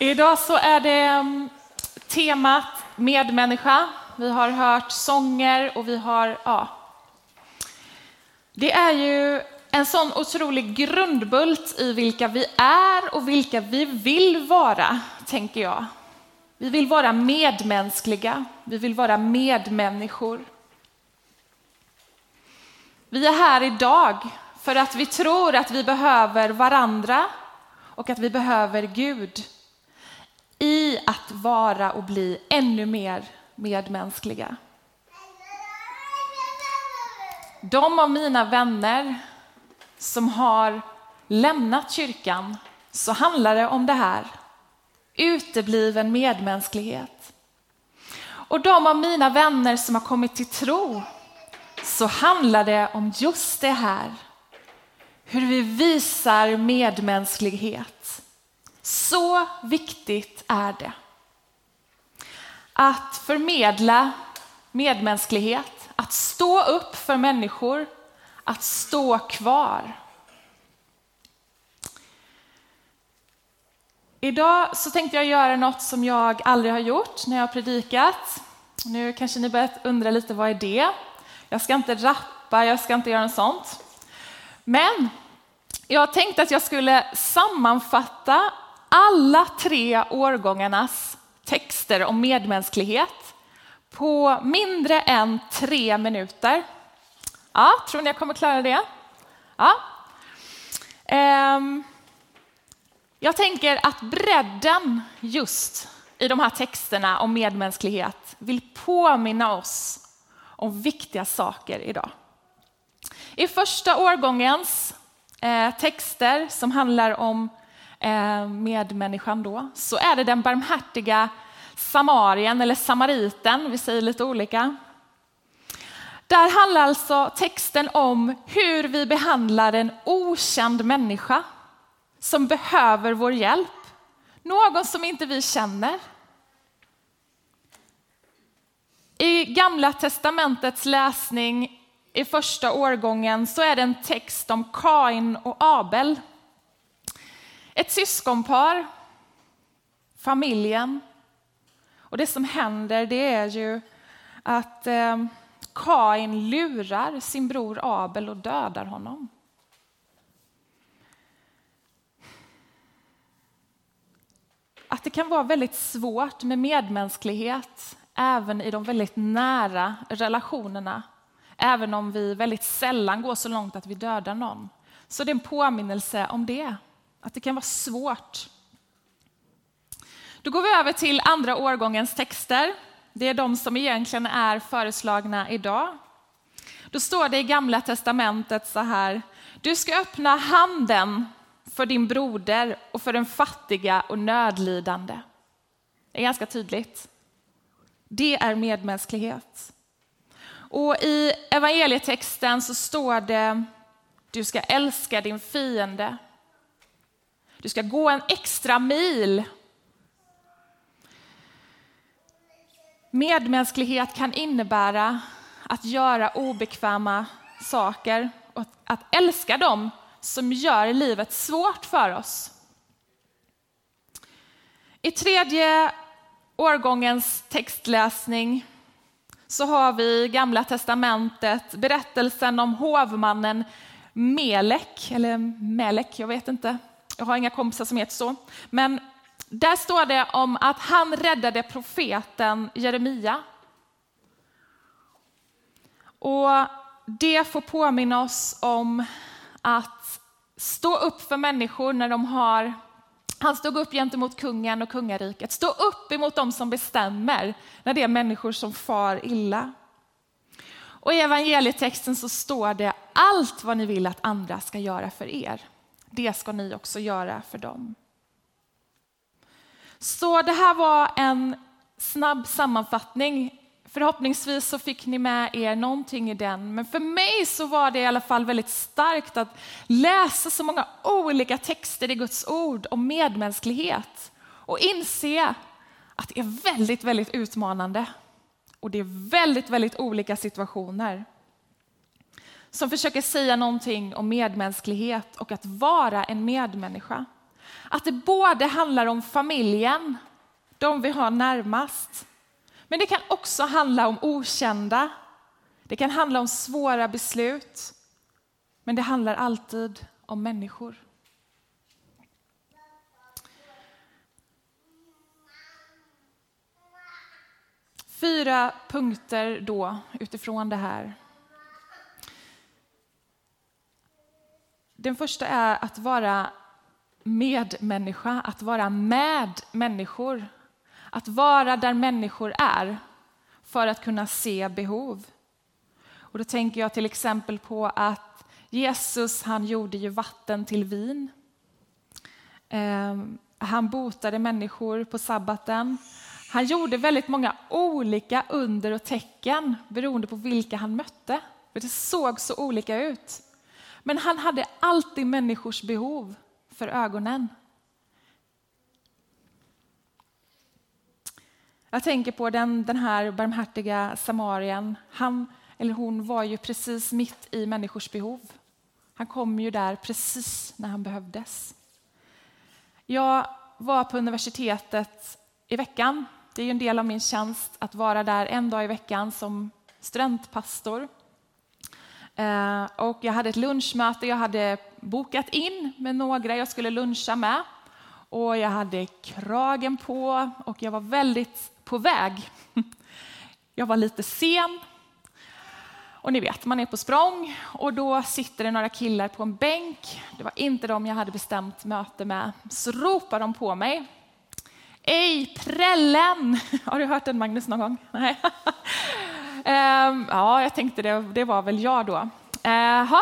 Idag så är det mm, temat medmänniska. Vi har hört sånger och vi har, ja. Det är ju en sån otrolig grundbult i vilka vi är och vilka vi vill vara, tänker jag. Vi vill vara medmänskliga, vi vill vara medmänniskor. Vi är här idag för att vi tror att vi behöver varandra och att vi behöver Gud i att vara och bli ännu mer medmänskliga. De av mina vänner som har lämnat kyrkan så handlar det om det här. Utebliven medmänsklighet. Och de av mina vänner som har kommit till tro så handlar det om just det här. Hur vi visar medmänsklighet. Så viktigt är det. Att förmedla medmänsklighet, att stå upp för människor, att stå kvar. Idag så tänkte jag göra något som jag aldrig har gjort när jag har predikat. Nu kanske ni börjar undra lite, vad är det? Jag ska inte rappa, jag ska inte göra något sånt. Men jag tänkte att jag skulle sammanfatta alla tre årgångarnas texter om medmänsklighet på mindre än tre minuter. Ja, tror ni jag kommer klara det? Ja. Ehm, jag tänker att bredden just i de här texterna om medmänsklighet vill påminna oss om viktiga saker idag. I första årgångens eh, texter som handlar om Eh, medmänniskan då, så är det den barmhärtiga samarien eller samariten, vi säger lite olika. Där handlar alltså texten om hur vi behandlar en okänd människa som behöver vår hjälp. Någon som inte vi känner. I Gamla testamentets läsning i första årgången så är det en text om Kain och Abel. Ett syskonpar, familjen. Och det som händer det är ju att eh, Kain lurar sin bror Abel och dödar honom. Att det kan vara väldigt svårt med medmänsklighet även i de väldigt nära relationerna. Även om vi väldigt sällan går så långt att vi dödar någon. Så det är en påminnelse om det, att det kan vara svårt. Då går vi över till andra årgångens texter. Det är de som egentligen är föreslagna idag. Då står det i Gamla testamentet så här. Du ska öppna handen för din broder och för den fattiga och nödlidande. Det är ganska tydligt. Det är medmänsklighet. Och i evangelietexten så står det du ska älska din fiende. Du ska gå en extra mil. Medmänsklighet kan innebära att göra obekväma saker och att älska dem som gör livet svårt för oss. I tredje årgångens textläsning så har vi Gamla testamentet berättelsen om hovmannen Melek, eller Melek, jag vet inte. Jag har inga kompisar som heter så. Men där står det om att han räddade profeten Jeremia. Och det får påminna oss om att stå upp för människor när de har han stod upp gentemot kungen och kungariket. Stå upp emot dem som bestämmer när det är människor som far illa. Och i evangelietexten så står det allt vad ni vill att andra ska göra för er. Det ska ni också göra för dem. Så det här var en snabb sammanfattning Förhoppningsvis så fick ni med er någonting i den, men för mig så var det i alla fall väldigt starkt att läsa så många olika texter i Guds ord om medmänsklighet och inse att det är väldigt, väldigt utmanande. Och det är väldigt, väldigt olika situationer som försöker säga någonting om medmänsklighet och att vara en medmänniska. Att det både handlar om familjen, de vi har närmast, men det kan också handla om okända. Det kan handla om svåra beslut, men det handlar alltid om människor. Fyra punkter då utifrån det här. Den första är att vara medmänniska, att vara med människor. Att vara där människor är för att kunna se behov. Och då tänker jag till exempel på att Jesus han gjorde ju vatten till vin. Ehm, han botade människor på sabbaten. Han gjorde väldigt många olika under och tecken beroende på vilka han mötte. För det såg så olika ut. Men han hade alltid människors behov för ögonen. Jag tänker på den, den här barmhärtiga samarien. Han eller hon var ju precis mitt i människors behov. Han kom ju där precis när han behövdes. Jag var på universitetet i veckan. Det är ju en del av min tjänst att vara där en dag i veckan som studentpastor. Eh, och jag hade ett lunchmöte, jag hade bokat in med några jag skulle luncha med. Och jag hade kragen på och jag var väldigt på väg. Jag var lite sen. Och ni vet, man är på språng och då sitter det några killar på en bänk. Det var inte de jag hade bestämt möte med. Så ropar de på mig. Ej prällen! Har du hört den Magnus någon gång? Nej. Ehm, ja, jag tänkte det, det var väl jag då. Eh, Eha,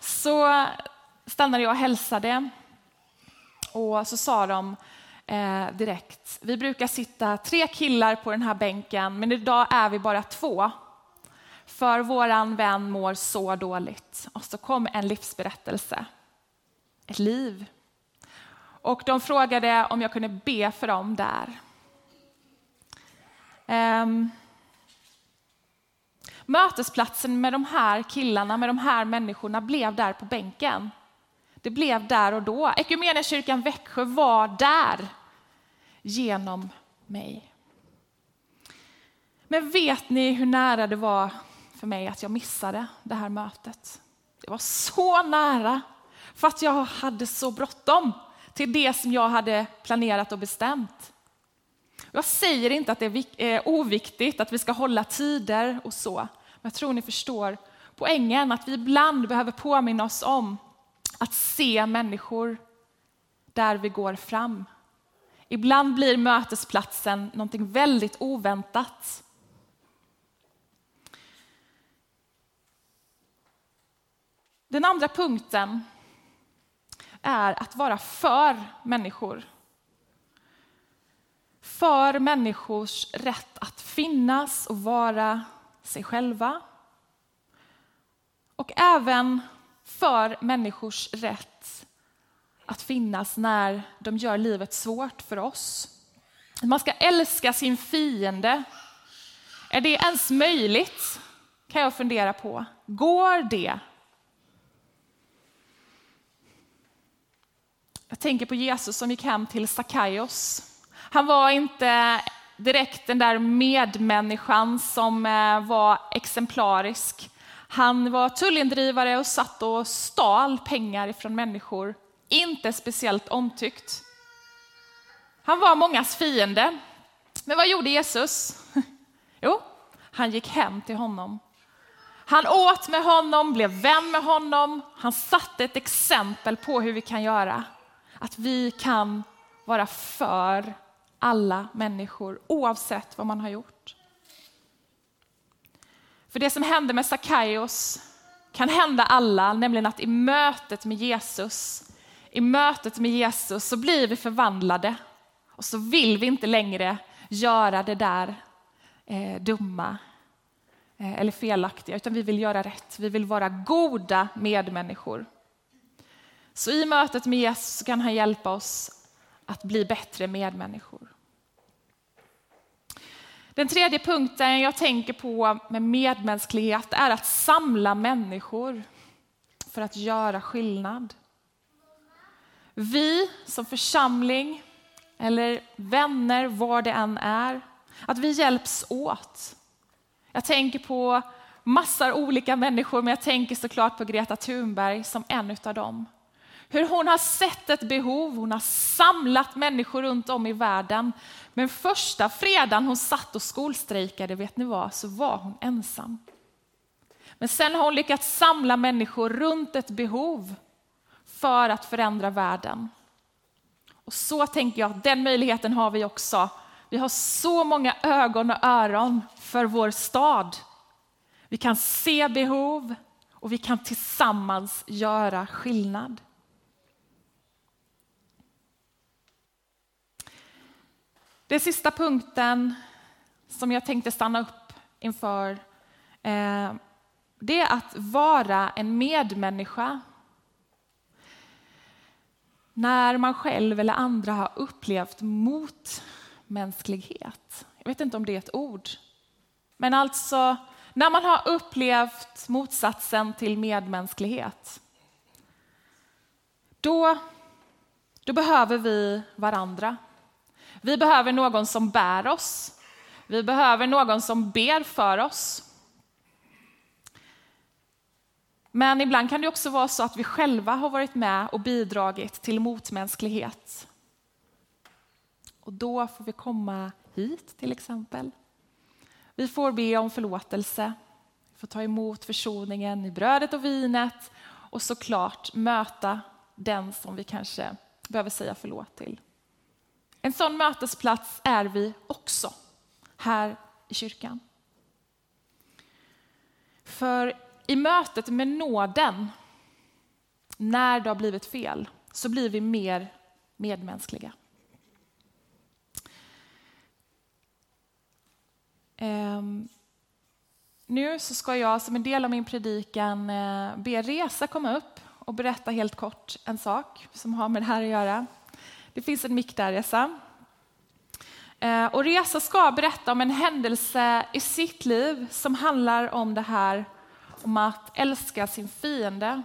så stannade jag och hälsade och så sa de eh, direkt, vi brukar sitta tre killar på den här bänken men idag är vi bara två. För våran vän mår så dåligt. Och så kom en livsberättelse. Ett liv. Och de frågade om jag kunde be för dem där. Ehm, Mötesplatsen med de här killarna, med de här människorna blev där på bänken. Det blev där och då. Equmeniakyrkan Växjö var där genom mig. Men vet ni hur nära det var för mig att jag missade det här mötet? Det var så nära för att jag hade så bråttom till det som jag hade planerat och bestämt. Jag säger inte att det är eh, oviktigt att vi ska hålla tider och så. Men jag tror ni förstår poängen att vi ibland behöver påminna oss om att se människor där vi går fram. Ibland blir mötesplatsen någonting väldigt oväntat. Den andra punkten är att vara för människor. För människors rätt att finnas och vara sig själva och även för människors rätt att finnas när de gör livet svårt för oss. Man ska älska sin fiende. Är det ens möjligt? kan jag fundera på. Går det? Jag tänker på Jesus som gick hem till Sackaios. Han var inte direkt den där medmänniskan som eh, var exemplarisk. Han var tullindrivare och satt och stal pengar från människor. Inte speciellt omtyckt. Han var mångas fiende. Men vad gjorde Jesus? Jo, han gick hem till honom. Han åt med honom, blev vän med honom. Han satte ett exempel på hur vi kan göra. Att vi kan vara för alla människor oavsett vad man har gjort. För det som hände med Sackaios kan hända alla, nämligen att i mötet med Jesus, i mötet med Jesus så blir vi förvandlade och så vill vi inte längre göra det där eh, dumma eh, eller felaktiga, utan vi vill göra rätt. Vi vill vara goda medmänniskor. Så i mötet med Jesus kan han hjälpa oss att bli bättre medmänniskor. Den tredje punkten jag tänker på med medmänsklighet är att samla människor för att göra skillnad. vi som församling eller vänner, var det än är, att vi hjälps åt. Jag tänker på massor olika människor, men jag tänker såklart på Greta Thunberg som en av dem. Hur hon har sett ett behov, hon har samlat människor runt om i världen. Men första fredagen hon satt och skolstrejkade, vet ni vad, så var hon ensam. Men sen har hon lyckats samla människor runt ett behov för att förändra världen. Och så tänker jag att den möjligheten har vi också. Vi har så många ögon och öron för vår stad. Vi kan se behov och vi kan tillsammans göra skillnad. Den sista punkten som jag tänkte stanna upp inför eh, det är att vara en medmänniska. När man själv eller andra har upplevt motmänsklighet. Jag vet inte om det är ett ord. Men alltså när man har upplevt motsatsen till medmänsklighet. Då, då behöver vi varandra. Vi behöver någon som bär oss. Vi behöver någon som ber för oss. Men ibland kan det också vara så att vi själva har varit med och bidragit till motmänsklighet. Och då får vi komma hit till exempel. Vi får be om förlåtelse, vi får ta emot försoningen i brödet och vinet och såklart möta den som vi kanske behöver säga förlåt till. En sån mötesplats är vi också här i kyrkan. För i mötet med nåden, när det har blivit fel, så blir vi mer medmänskliga. Um, nu så ska jag som en del av min predikan eh, be Resa komma upp och berätta helt kort en sak som har med det här att göra. Det finns en mick där, Reza. Eh, och Reza ska berätta om en händelse i sitt liv som handlar om det här om att älska sin fiende.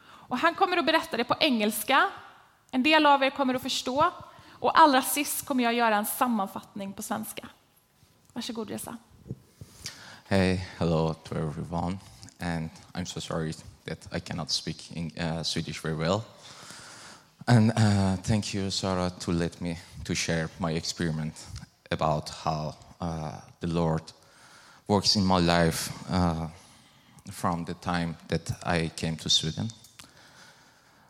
Och han kommer att berätta det på engelska. En del av er kommer att förstå. Och allra sist kommer jag göra en sammanfattning på svenska. Varsågod Reza. Hey, hello to everyone. And I'm so sorry that I cannot speak in, uh, Swedish very well. And uh, thank you, Sarah, to let me to share my experience about how uh, the Lord works in my life uh, from the time that I came to Sweden.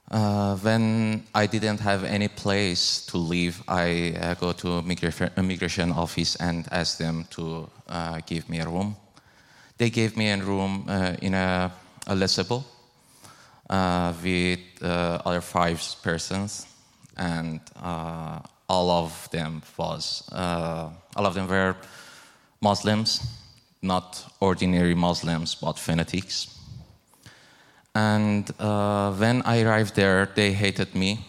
Uh, when I didn't have any place to live, I uh, go to immigration office and ask them to uh, give me a room. They gave me a room in a, a Lesebo with uh, other five persons, and all of them was all of them were Muslims, not ordinary Muslims, but fanatics. And uh, when I arrived there, they hated me,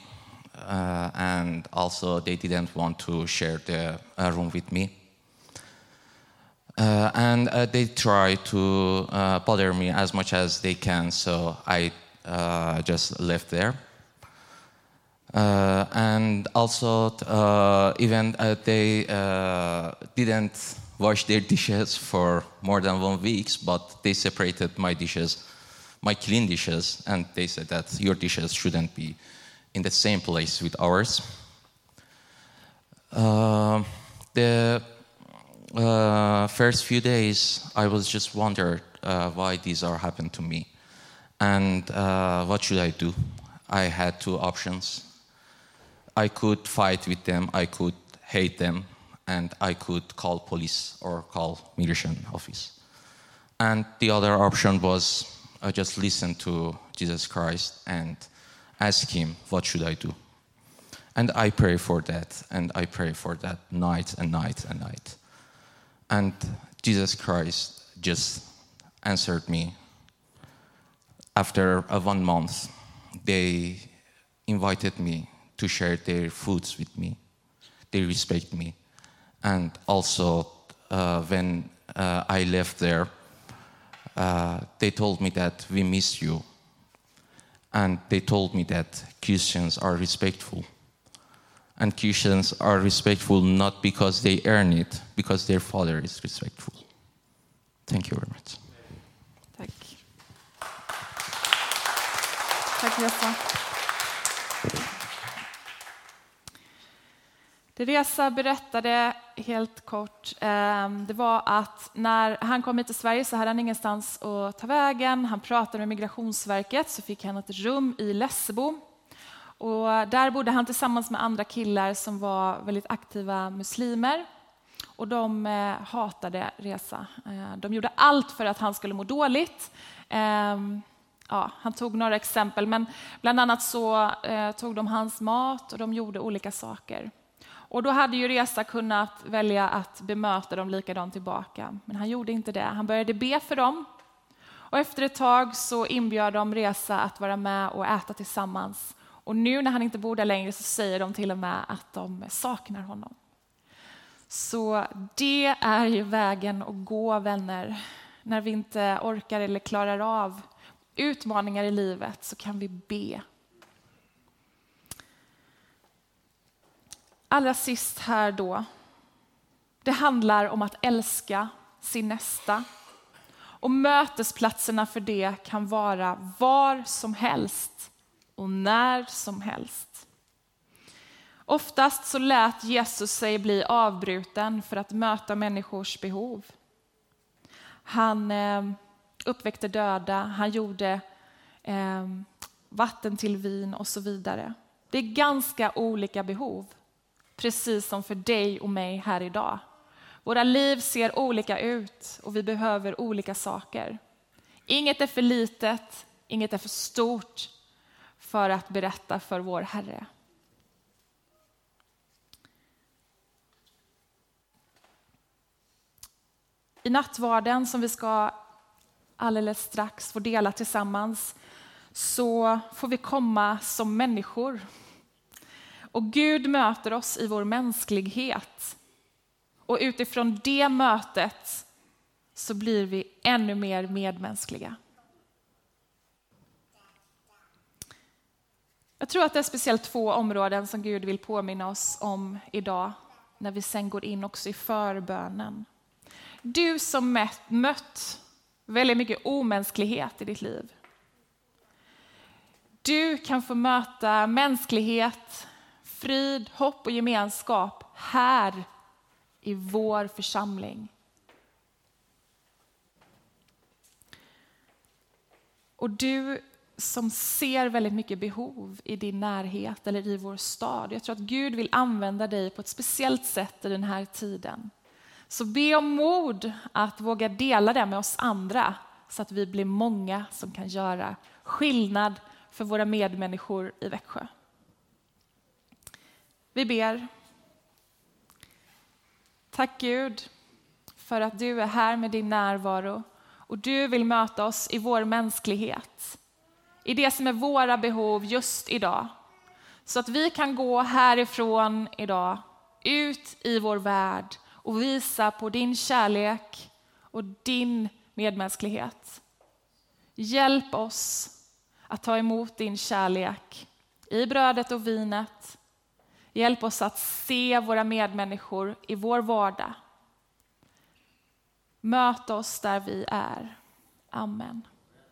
uh, and also they didn't want to share the uh, room with me. Uh, and uh, they try to uh, bother me as much as they can, so I just left there. and also, even they didn't wash their dishes for more than one week, but they separated my dishes, my clean dishes, and they said that your dishes shouldn't be in the same place with ours. Uh, the uh, first few days, I was just wondered uh, why these are happened to me, and uh, what should I do? I had two options. I could fight with them. I could hate them and I could call police or call migration office. And the other option was I just listen to Jesus Christ and ask him, what should I do? And I pray for that, and I pray for that night and night and night. And Jesus Christ just answered me. After one month, they invited me to share their foods with me. They respect me. And also, uh, when uh, I left there, uh, they told me that we miss you. and they told me that Christians are respectful. And Christians are respectful not because they earn it, because their father is respectful. Thank you very much. Tack Resa. Det Resa berättade helt kort, ehm, det var att när han kom hit till Sverige så hade han ingenstans att ta vägen. Han pratade med Migrationsverket så fick han ett rum i Lessebo. Och där bodde han tillsammans med andra killar som var väldigt aktiva muslimer. Och de eh, hatade Resa. Eh, de gjorde allt för att han skulle må dåligt. Ehm, Ja, han tog några exempel, men bland annat så eh, tog de hans mat och de gjorde olika saker. Och då hade ju Resa kunnat välja att bemöta dem likadant tillbaka, men han gjorde inte det. Han började be för dem. Och efter ett tag så inbjöd de Resa att vara med och äta tillsammans. Och nu när han inte bor där längre så säger de till och med att de saknar honom. Så det är ju vägen att gå, vänner. När vi inte orkar eller klarar av utmaningar i livet så kan vi be allra sist här då. Det handlar om att älska sin nästa. Och mötesplatserna för det kan vara var som helst och när som helst. Oftast så lät Jesus sig bli avbruten för att möta människors behov. Han eh, uppväckte döda, han gjorde eh, vatten till vin och så vidare. Det är ganska olika behov precis som för dig och mig här idag. Våra liv ser olika ut och vi behöver olika saker. Inget är för litet, inget är för stort för att berätta för vår Herre. I nattvarden som vi ska alldeles strax får dela tillsammans så får vi komma som människor och Gud möter oss i vår mänsklighet. Och utifrån det mötet så blir vi ännu mer medmänskliga. Jag tror att det är speciellt två områden som Gud vill påminna oss om idag när vi sen går in också i förbönen. Du som mött väldigt mycket omänsklighet i ditt liv. Du kan få möta mänsklighet frid, hopp och gemenskap här i vår församling. Och du som ser väldigt mycket behov i din närhet eller i vår stad. Jag tror att Gud vill använda dig på ett speciellt sätt i den här tiden. Så be om mod att våga dela det med oss andra så att vi blir många som kan göra skillnad för våra medmänniskor i Växjö. Vi ber. Tack Gud för att du är här med din närvaro och du vill möta oss i vår mänsklighet. I det som är våra behov just idag. Så att vi kan gå härifrån idag ut i vår värld och visa på din kärlek och din medmänsklighet. Hjälp oss att ta emot din kärlek i brödet och vinet Hjälp oss att se våra medmänniskor i vår vardag. Möt oss där vi är. Amen.